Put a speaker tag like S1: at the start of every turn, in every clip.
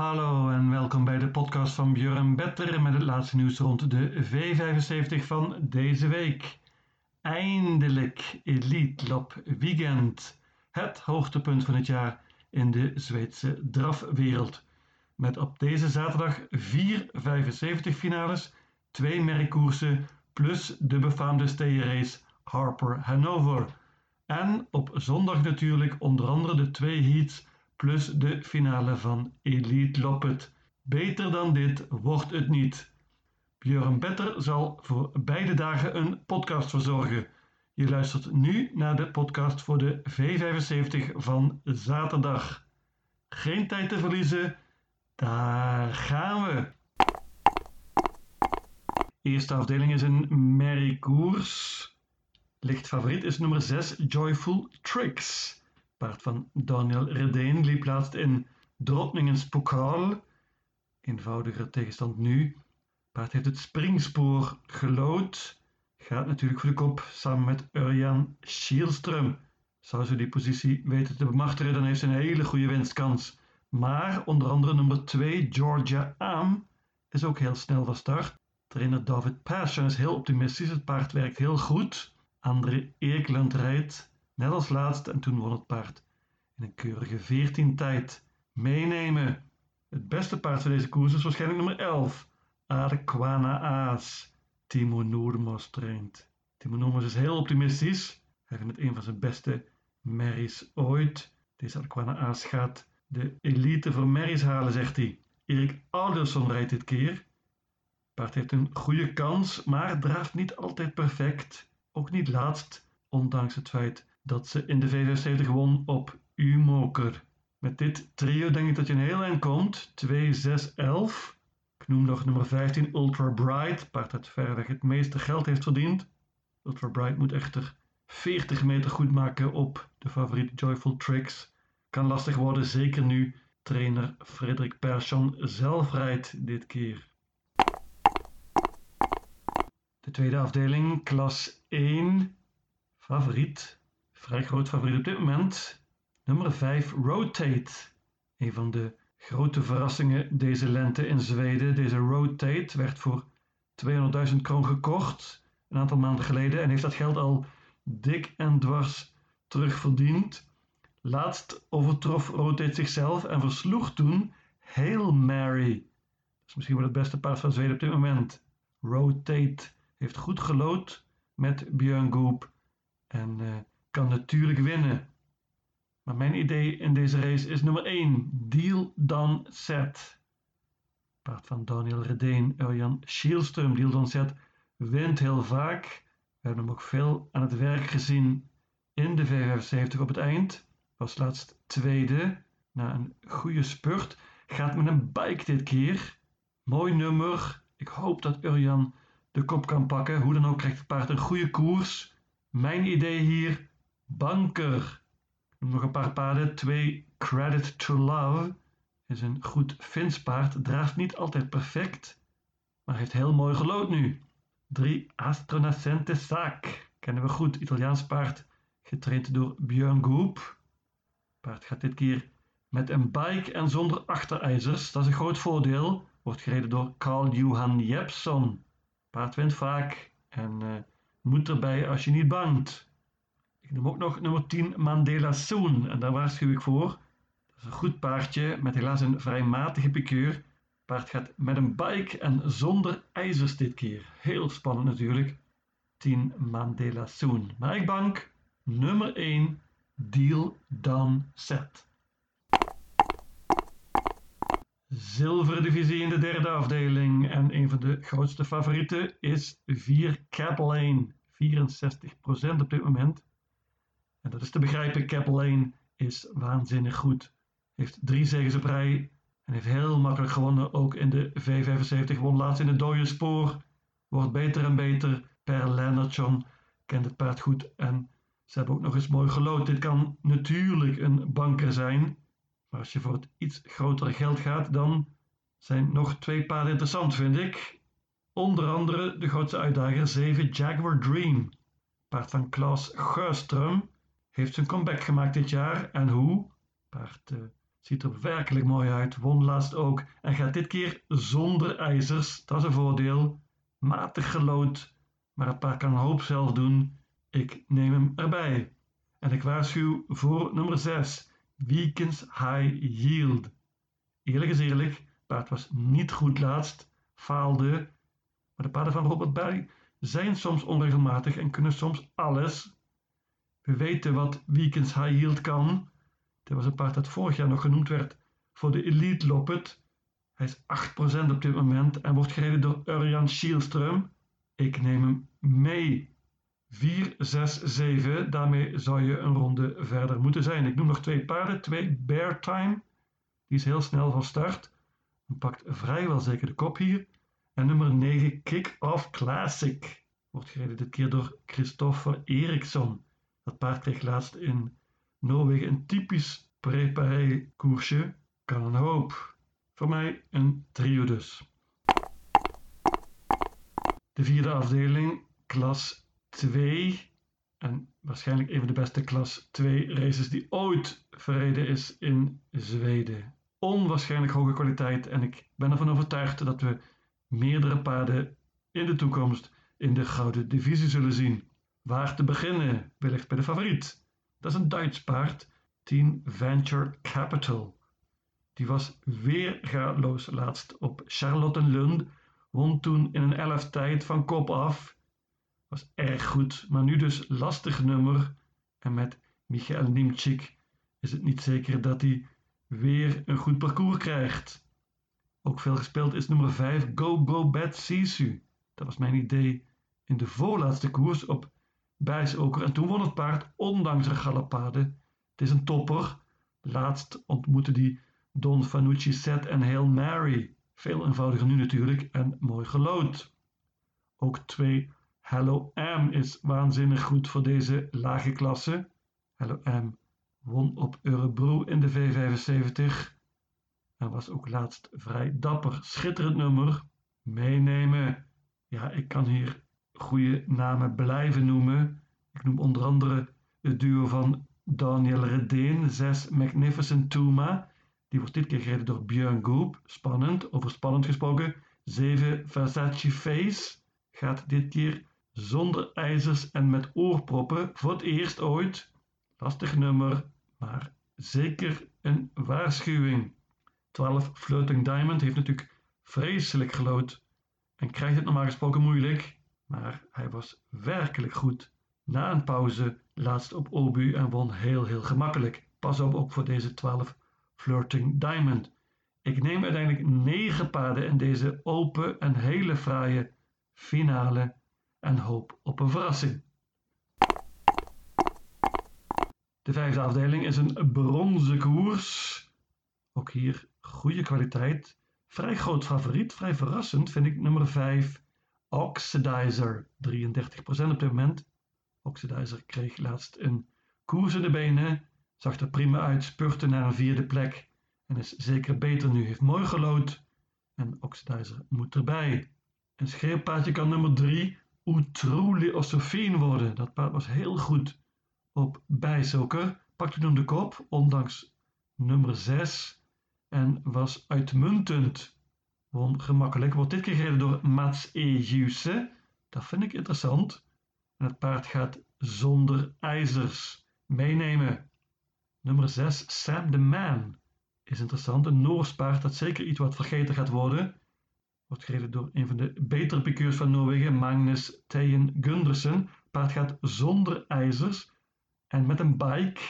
S1: Hallo en welkom bij de podcast van Björn Better met het laatste nieuws rond de V75 van deze week. Eindelijk Elite Lab Weekend, het hoogtepunt van het jaar in de Zweedse drafwereld. Met op deze zaterdag vier 75 finales, twee merkkoersen plus de befaamde steeënrace Harper Hanover. En op zondag natuurlijk onder andere de twee heats plus de finale van Elite Loppet. Beter dan dit wordt het niet. Björn Better zal voor beide dagen een podcast verzorgen. Je luistert nu naar de podcast voor de V75 van zaterdag. Geen tijd te verliezen, daar gaan we. Eerste afdeling is een merry koers. Licht favoriet is nummer 6 Joyful Tricks. Paard van Daniel Redeen liep laatst in Drottningens Pokaal. Eenvoudiger tegenstand nu. Paard heeft het springspoor gelood. Gaat natuurlijk voor de kop samen met Urjan Schielström. Zou ze die positie weten te bemachtigen, dan heeft ze een hele goede winstkans. Maar onder andere nummer 2, Georgia Aam, is ook heel snel van start. Trainer David Passion is heel optimistisch. Het paard werkt heel goed. André Eekland rijdt net als laatst en toen won het paard. In een keurige 14 tijd. Meenemen. Het beste paard van deze koers is waarschijnlijk nummer 11. Arquana Aas. Timo Noormos traint. Timo Noormos is heel optimistisch. Hij vindt het een van zijn beste merries ooit. Deze Arquana Aas gaat de elite voor merries halen, zegt hij. Erik Alderson rijdt dit keer. Paard heeft een goede kans, maar draaft niet altijd perfect. Ook niet laatst, ondanks het feit dat ze in de V75 won op U-Moker. Met dit trio denk ik dat je een heel eind komt. 2, 6, 11. Ik noem nog nummer 15 Ultra Bright. Paard dat verreweg het meeste geld heeft verdiend. Ultra Bright moet echter 40 meter goed maken op de favoriete Joyful Tricks. Kan lastig worden, zeker nu trainer Frederik Persson zelf rijdt dit keer. De tweede afdeling, klas 1. Favoriet vrij groot favoriet op dit moment. Nummer 5, Rotate. Een van de grote verrassingen deze lente in Zweden. Deze Rotate werd voor 200.000 kroon gekocht een aantal maanden geleden en heeft dat geld al dik en dwars terugverdiend. Laatst overtrof Rotate zichzelf en versloeg toen Hail Mary. Dat is misschien wel het beste paard van Zweden op dit moment. Rotate heeft goed gelood met Björn Goop en uh, kan natuurlijk winnen. Maar mijn idee in deze race is nummer 1. Deal dan set. Paard van Daniel Redeen, Urjan Schielström. Deal dan set wint heel vaak. We hebben hem ook veel aan het werk gezien in de V75 op het eind. Was laatst tweede na een goede spurt. Gaat met een bike dit keer. Mooi nummer. Ik hoop dat Urjan de kop kan pakken. Hoe dan ook krijgt het paard een goede koers. Mijn idee hier Banker. Nog een paar paarden. 2 Credit to Love is een goed Fins paard. Draaft niet altijd perfect, maar heeft heel mooi gelood nu. 3 Astronascente Saak. Kennen we goed. Italiaans paard. Getraind door Björn Goop. Paard gaat dit keer met een bike en zonder achterijzers. Dat is een groot voordeel. Wordt gereden door Carl Johan Jepson. Paard wint vaak en uh, moet erbij als je niet bangt. Ik noem ook nog nummer 10 Mandela Soon en daar waarschuw ik voor. Dat is een goed paardje met helaas een vrij matige pikeur. Paard gaat met een bike en zonder ijzers dit keer. Heel spannend natuurlijk. 10 Mandela Soon. Maar ik bank nummer 1 Deal Done Set. Zilverdivisie in de derde afdeling en een van de grootste favorieten is 4 Cap Lane. 64% op dit moment. En dat is te begrijpen, Cap Lane is waanzinnig goed. Heeft drie zegens op rij en heeft heel makkelijk gewonnen. Ook in de V75 won laatst in het dode spoor. Wordt beter en beter. Per Leonardson kent het paard goed en ze hebben ook nog eens mooi gelood. Dit kan natuurlijk een banker zijn. Maar als je voor het iets grotere geld gaat, dan zijn nog twee paarden interessant, vind ik. Onder andere de grootste uitdager 7 Jaguar Dream. Paard van Klaas Geurström heeft zijn comeback gemaakt dit jaar. En hoe? Paard uh, Ziet er werkelijk mooi uit, won laatst ook en gaat dit keer zonder ijzers. Dat is een voordeel. Matig gelood, maar het paard kan een hoop zelf doen. Ik neem hem erbij. En ik waarschuw voor nummer 6, Weekends High Yield. Eerlijk is eerlijk, paard was niet goed laatst, faalde, maar de paarden van Robert Berg zijn soms onregelmatig en kunnen soms alles. We weten wat Weekends High Yield kan. Dit was een paard dat vorig jaar nog genoemd werd voor de Elite Loppet. Hij is 8% op dit moment en wordt gereden door Urjan Schielström. Ik neem hem mee. 4, 6, 7. Daarmee zou je een ronde verder moeten zijn. Ik noem nog twee paarden. Twee Bear Time. Die is heel snel van start. En pakt vrijwel zeker de kop hier. En nummer 9 Kick-Off Classic. Wordt gereden dit keer door Christopher Eriksson. Dat paard kreeg laatst in Noorwegen een typisch préparé koersje. Kan een hoop. Voor mij een trio dus. De vierde afdeling, klas 2. En waarschijnlijk een van de beste klas 2 races die ooit verreden is in Zweden. Onwaarschijnlijk hoge kwaliteit en ik ben ervan overtuigd dat we meerdere paarden in de toekomst in de gouden divisie zullen zien. Waar te beginnen? Wellicht bij de favoriet. Dat is een Duits paard, Team Venture Capital. Die was weer gaatloos laatst op Charlottenlund, won toen in een elf tijd van kop af. Was erg goed, maar nu dus lastig nummer. En met Michael Nimchik is het niet zeker dat hij weer een goed parcours krijgt. Ook veel gespeeld is nummer 5 Go Go Bad Sisu. Dat was mijn idee in de voorlaatste koers op Bijsoker en toen won het paard ondanks de galopade. Het is een topper. Laatst ontmoette die Don Fanucci Set en Hail Mary. Veel eenvoudiger nu natuurlijk en mooi gelood. Ook 2 Hello M is waanzinnig goed voor deze lage klasse. Hello M won op Eurebro in de V75 en was ook laatst vrij dapper. Schitterend nummer. Meenemen. Ja, ik kan hier goede namen blijven noemen. Ik noem onder andere het duo van Daniel Redeen, 6 Magnificent Tuma. Die wordt dit keer gereden door Björn Goop. Spannend, over spannend gesproken. 7 Versace Face gaat dit keer zonder ijzers en met oorproppen voor het eerst ooit. Lastig nummer, maar zeker een waarschuwing. 12 Floating Diamond heeft natuurlijk vreselijk gelood en krijgt het normaal gesproken moeilijk, maar hij was werkelijk goed. Na een pauze laatst op Obu en won heel heel gemakkelijk. Pas op ook voor deze 12 Flirting Diamond. Ik neem uiteindelijk 9 paarden in deze open en hele fraaie finale en hoop op een verrassing. De vijfde afdeling is een bronzen koers. Ook hier goede kwaliteit. Vrij groot favoriet, vrij verrassend vind ik nummer 5 Oxidizer. 33% op dit moment. Oxidizer kreeg laatst een koers in de benen. Zag er prima uit, spurte naar een vierde plek. En is zeker beter nu. Heeft mooi gelood. En Oxidizer moet erbij. Een schreeuwpaardje kan nummer 3 Outrouli worden. Dat paard was heel goed op bijzoker. Pakte toen de kop, ondanks nummer 6 en was uitmuntend. Won gemakkelijk. Wordt dit keer gereden door Mats Ejuse. Dat vind ik interessant. En het paard gaat zonder ijzers meenemen. Nummer 6, Sam the Man. Is interessant. Een Noors paard dat zeker iets wat vergeten gaat worden. Wordt gereden door een van de betere piqueurs van Noorwegen, Magnus Teyen Gundersen. Paard gaat zonder ijzers en met een bike.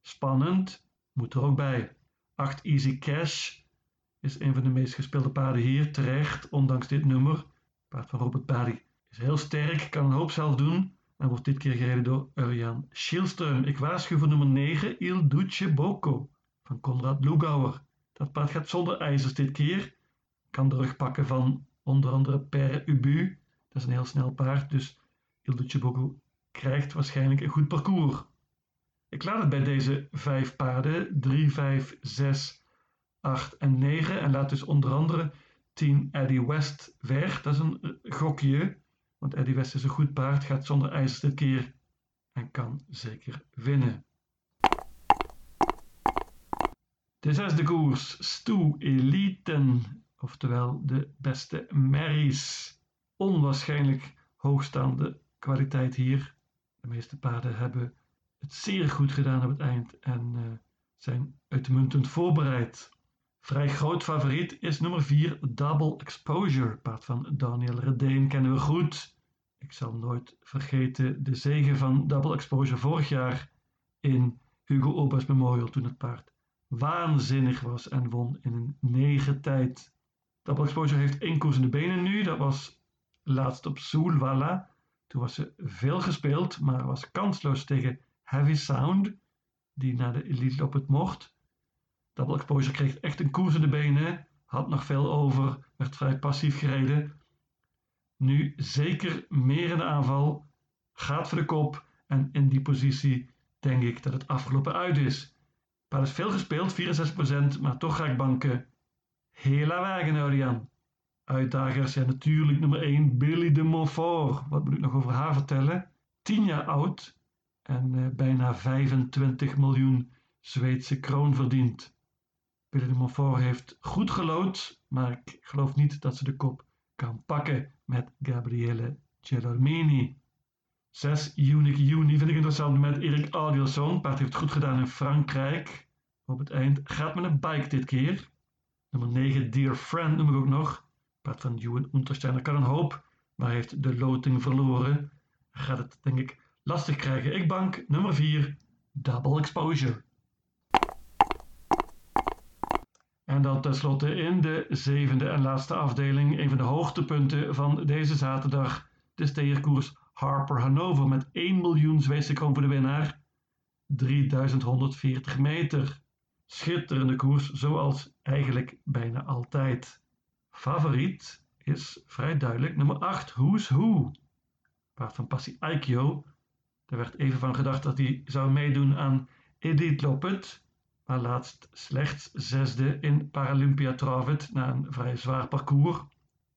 S1: Spannend. Moet er ook bij. 8 Easy Cash is een van de meest gespeelde paarden hier, terecht, ondanks dit nummer. Paard van Robert Barry is heel sterk, kan een hoop zelf doen en wordt dit keer gereden door Urjan Schielström. Ik waarschuw voor nummer 9, Il Duce van Konrad Lugauer. Dat paard gaat zonder ijzers dit keer. Kan de rug pakken van onder andere Per Ubu. Dat is een heel snel paard, dus Il Duce krijgt waarschijnlijk een goed parcours. Ik laat het bij deze vijf paarden, 3, 5, 6, 8 en 9. En laat dus onder andere 10 Eddie West weg. Dat is een gokje, want Eddie West is een goed paard, gaat zonder ijzers dit keer en kan zeker winnen. De zesde koers, Stoe Eliten, oftewel de beste merries. Onwaarschijnlijk hoogstaande kwaliteit hier. De meeste paarden hebben het zeer goed gedaan op het eind en uh, zijn uitmuntend voorbereid. Vrij groot favoriet is nummer 4 Double Exposure. Paard van Daniel Redeen kennen we goed. Ik zal nooit vergeten de zegen van Double Exposure vorig jaar in Hugo Obers Memorial toen het paard waanzinnig was en won in een negen tijd. Double Exposure heeft één koers in de benen nu. Dat was laatst op Soulwalla. Toen was ze veel gespeeld, maar was kansloos tegen Heavy Sound, die naar de elite op het mocht. Double Exposure kreeg echt een koers in de benen, had nog veel over, werd vrij passief gereden. Nu zeker meer in de aanval, gaat voor de kop en in die positie denk ik dat het afgelopen uit is. Paard is veel gespeeld, 64%, maar toch ga ik banken. Hela wagen, Uitdagers zijn natuurlijk nummer 1 Billy de Montfort. Wat moet ik nog over haar vertellen? 10 jaar oud en uh, bijna 25 miljoen Zweedse kroon verdiend. Billy de Montfort heeft goed gelood, maar ik geloof niet dat ze de kop kan pakken met Gabriele Gelormini. 6 Unique Juni vind ik interessant met Erik Adielson. Paard heeft goed gedaan in Frankrijk. Op het eind gaat met een bike dit keer. Nummer 9 Dear Friend noem ik ook nog. Paard van Juwen Untersteiner kan een hoop, maar heeft de loting verloren. Gaat het denk ik lastig krijgen. Ik bank nummer 4 Double Exposure. En dan tenslotte in de zevende en laatste afdeling een van de hoogtepunten van deze zaterdag. De steerkoers Harper Hanover met 1 miljoen Zweedse kroon voor de winnaar. 3140 meter. Schitterende koers, zoals eigenlijk bijna altijd. Favoriet is vrij duidelijk nummer 8, Who's Who. Paard van Passie Aikyo. Er werd even van gedacht dat hij zou meedoen aan Edith Lopet, maar laatst slechts zesde in Paralympia Travet na een vrij zwaar parcours.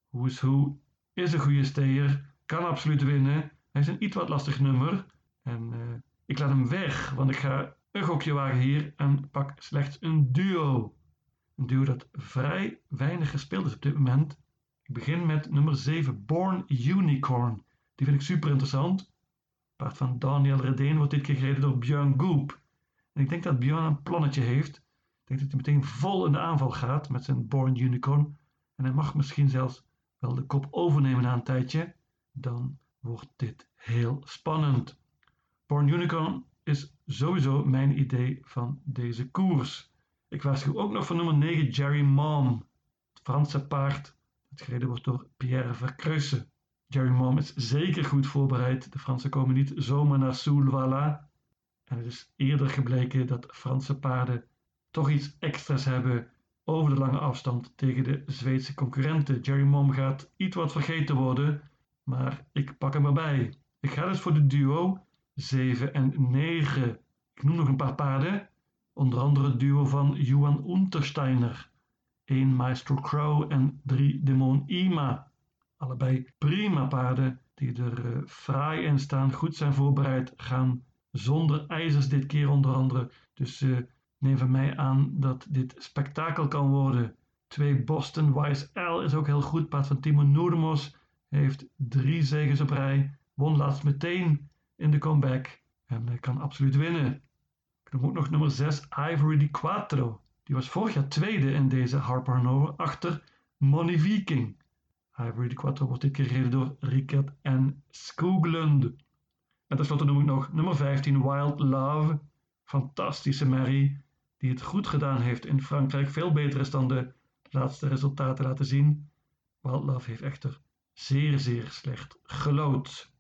S1: Who's Who is een goede steer, kan absoluut winnen. Hij is een iets wat lastig nummer. En uh, ik laat hem weg, want ik ga een gokje wagen hier en pak slechts een duo. Een duo dat vrij weinig gespeeld is op dit moment. Ik begin met nummer 7, Born Unicorn. Die vind ik super interessant. Paard van Daniel Redeen wordt dit keer gereden door Björn Goop. En ik denk dat Björn een plannetje heeft. Ik denk dat hij meteen vol in de aanval gaat met zijn Born Unicorn. En hij mag misschien zelfs wel de kop overnemen na een tijdje. Dan wordt dit heel spannend. Born Unicorn is sowieso mijn idee van deze koers. Ik waarschuw ook nog voor nummer 9 Jerry Mom, het Franse paard dat gereden wordt door Pierre Vercreusse. Jerry Mom is zeker goed voorbereid. De Fransen komen niet zomaar naar Soulwalla. En het is eerder gebleken dat Franse paarden toch iets extra's hebben over de lange afstand tegen de Zweedse concurrenten. Jerry Mom gaat iets wat vergeten worden, maar ik pak hem erbij. Ik ga dus voor de duo 7 en 9. Ik noem nog een paar paarden, onder andere het duo van Johan Untersteiner, 1 Maestro Crow en 3 Demon Ima. Allebei prima paarden die er uh, fraai in staan, goed zijn voorbereid, gaan zonder ijzers dit keer onder andere. Dus uh, neem van mij aan dat dit spektakel kan worden. 2 Boston Wise L is ook heel goed. Paard van Timo Noordemos heeft drie zegens op rij. Won laatst meteen in de comeback en kan absoluut winnen. Noem ook nog nummer 6 Ivory Di Quattro. Die was vorig jaar tweede in deze Harper Hanover achter Money Viking. Ivory Di Quattro wordt dit keer gereden door Rickert en Skoglund. En tenslotte noem ik nog nummer 15 Wild Love. Fantastische Mary die het goed gedaan heeft in Frankrijk. Veel beter is dan de laatste resultaten laten zien. Wild Love heeft echter zeer zeer slecht gelood.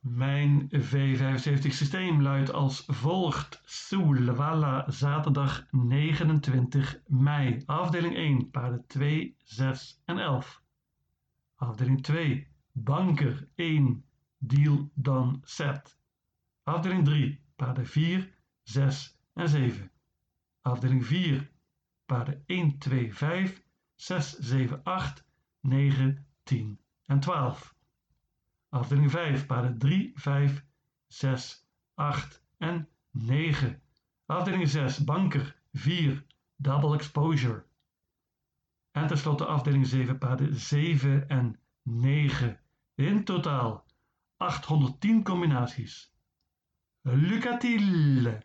S1: Mijn V75 systeem luidt als volgt. Soulwalla, zaterdag 29 mei. Afdeling 1, paarden 2, 6 en 11. Afdeling 2, banker 1, deal dan set. Afdeling 3, paarden 4, 6 en 7. Afdeling 4, paarden 1, 2, 5, 6, 7, 8, 9, 10 en 12. Afdeling 5, paarden 3, 5, 6, 8 en 9. Afdeling 6, banker 4, double exposure. En tenslotte afdeling 7, paarden 7 en 9. In totaal 810 combinaties. Lucatiel!